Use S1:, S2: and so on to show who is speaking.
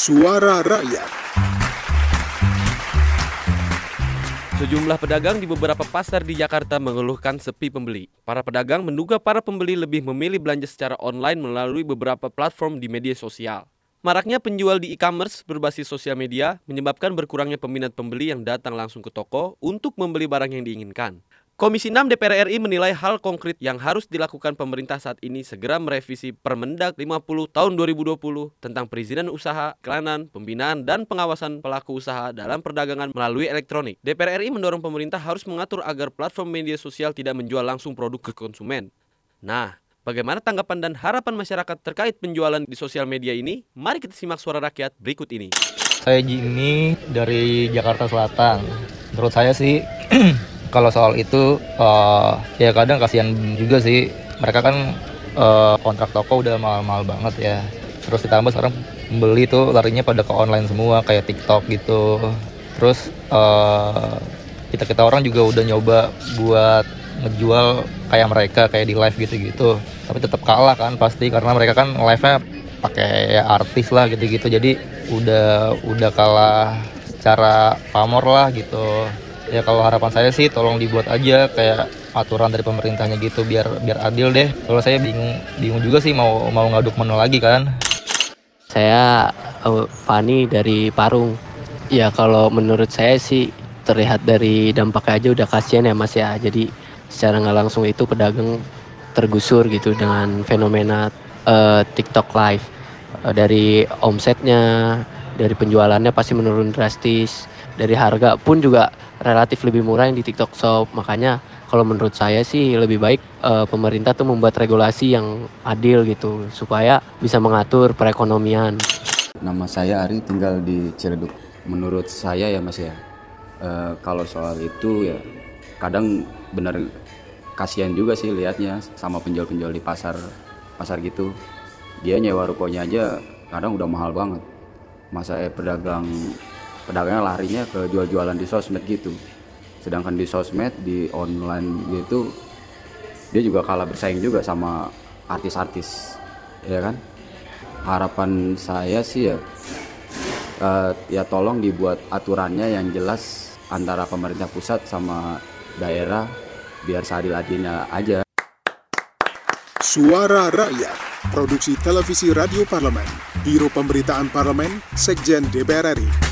S1: Suara Rakyat.
S2: Sejumlah pedagang di beberapa pasar di Jakarta mengeluhkan sepi pembeli. Para pedagang menduga para pembeli lebih memilih belanja secara online melalui beberapa platform di media sosial. Maraknya penjual di e-commerce berbasis sosial media menyebabkan berkurangnya peminat pembeli yang datang langsung ke toko untuk membeli barang yang diinginkan. Komisi 6 DPR RI menilai hal konkret yang harus dilakukan pemerintah saat ini segera merevisi Permendak 50 tahun 2020 tentang perizinan usaha, iklanan, pembinaan, dan pengawasan pelaku usaha dalam perdagangan melalui elektronik. DPR RI mendorong pemerintah harus mengatur agar platform media sosial tidak menjual langsung produk ke konsumen. Nah, bagaimana tanggapan dan harapan masyarakat terkait penjualan di sosial media ini? Mari kita simak suara rakyat berikut ini.
S3: Saya Jimmy dari Jakarta Selatan. Menurut saya sih kalau soal itu uh, ya kadang kasihan juga sih. Mereka kan uh, kontrak toko udah mahal-mahal banget ya. Terus ditambah sekarang beli tuh larinya pada ke online semua kayak TikTok gitu. Terus uh, kita kita orang juga udah nyoba buat ngejual kayak mereka kayak di live gitu-gitu. Tapi tetap kalah kan pasti karena mereka kan live-nya pakai ya artis lah gitu-gitu. Jadi udah udah kalah secara pamor lah gitu ya kalau harapan saya sih tolong dibuat aja kayak aturan dari pemerintahnya gitu biar biar adil deh. Kalau saya bingung bingung juga sih mau mau ngaduk mana lagi kan.
S4: Saya uh, Fani dari Parung. Ya kalau menurut saya sih terlihat dari dampaknya aja udah kasihan ya mas ya. Jadi secara nggak langsung itu pedagang tergusur gitu dengan fenomena uh, TikTok live. Uh, dari omsetnya dari penjualannya pasti menurun drastis dari harga pun juga relatif lebih murah yang di TikTok Shop. Makanya kalau menurut saya sih lebih baik uh, pemerintah tuh membuat regulasi yang adil gitu supaya bisa mengatur perekonomian.
S5: Nama saya Ari tinggal di Ciledug. Menurut saya ya Mas ya, uh, kalau soal itu ya kadang benar kasihan juga sih lihatnya sama penjual-penjual di pasar pasar gitu. Dia nyewa rukonya aja kadang udah mahal banget. Masa eh pedagang pedagangnya larinya ke jual-jualan di sosmed gitu. Sedangkan di sosmed di online gitu dia juga kalah bersaing juga sama artis-artis ya kan? Harapan saya sih ya uh, ya tolong dibuat aturannya yang jelas antara pemerintah pusat sama daerah biar seadil-adilnya aja
S1: Suara Rakyat Produksi Televisi Radio Parlemen Biro Pemberitaan Parlemen Sekjen DPR RI